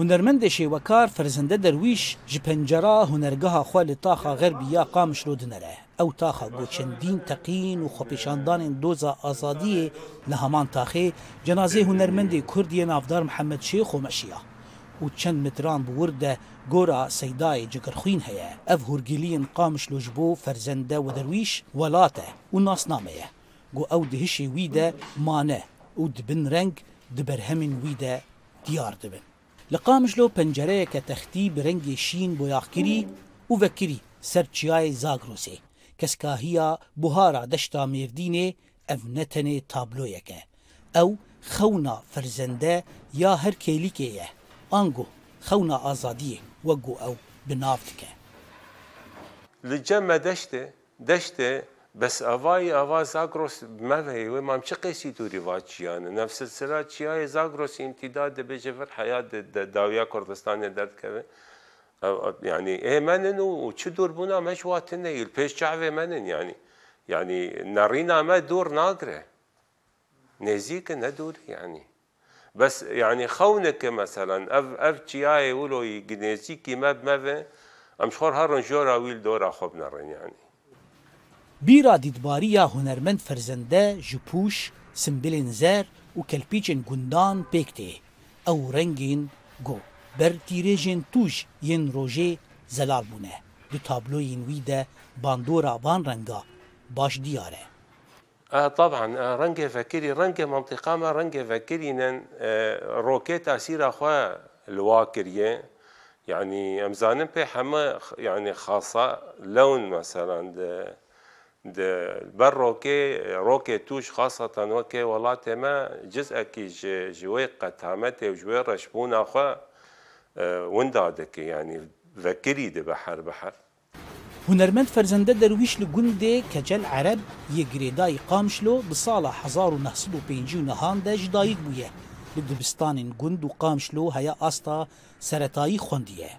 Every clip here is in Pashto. هنرمند شێوەکار فرزندە دەرویش ji پەنجەرا هوەرگەها خوا لە تاخا غەربیا قامشلو دنەرە ئەو تاخە بۆ چەندین تەقین و خۆپیشاندانên دۆزا ئازادیە لە هەمان تاخێ جەنازێ هوەرمەندی کوردیە نافدار محەممەد شێ خۆمەشیە و چەند متران بوردە گۆرا سەدای جگرخوین هەیە ئەف هورگیلین قامشلوش بۆ فەرزەندە و دەرویش وڵاتە و ناسنامەیە گو ئەو دهشی ویدە مانە و دبن رەنگ دبەرهەمین ویدە دیار دبن لە قامژلۆ پەنجەرەیە کە تەختی برەنگی شین بۆ یاخکری و بەکری سەر چیای زاگرۆسێ کەسکاهیە بهارە دەشتا مێردینێ ئەف نەتەنێ تابلۆیەکە ئەو خەونا فەرزەندە یا هەر کێلیکەیە ئانگۆ خەونا ئازادیە وەگو ئەو بنافتکە لە جەممە دەشتێ دەشتێ بس اوای اوا زاگرس مهی و مام چه قیسی تو ریواج چیانه نفس سلسله چیای زاگرس امتداد بجه فر حیات داویا کردستان درد که يعني ايه منن وشو دور بنا مش واتنا البيش شعبي منن يعني يعني نارينا ما دور ناقرة نزيك ندور يعني بس يعني خونك مثلا اف اف تشياي ولو نزيكي ما بما ام شخور هارن جورا ويل دورا خوب نارين يعني بيرا ديدباريا هنرمند فرزندة جبوش سمبلين زار و كالبيتشن جندان بيكتي أو رنجين جو بر تيريجين توش ين روجي زلال بونه دو تابلو ينوي ده باندورا بان رنجا باش دياره آه طبعا رنجي فاكري رنجي منطقة ما رنجي فاكرينا روكيت أسيرا خوا الواكرية يعني أمزانم بي حما يعني خاصة لون مثلا ده آه، بر روکه روکه توش خاصتا وکه ولات ما جزء کی جوی قتامت او جوی رشبون اخو وندادک یعنی وکری ده بحر بحر هنرمند فرزنده درویش لگونده کجل عرب یه گریدای قامشلو بسال 1959 ده جدایگ بویه لدبستان گند و قامشلو هیا آستا سرطایی خوندیه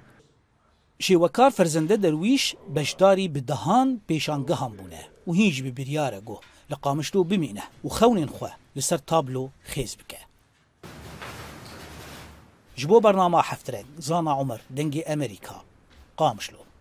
شێوەکار فەرزەندە دەرویش بەشداری بدەهان پێشانگەهان بوونە و هینج بی بریاره گو لقامشتو بمینه و خونین خواه لسر تابلو خیز بکه جبو برنامه حفترنگ زانا عمر دنگی امریکا قامشلو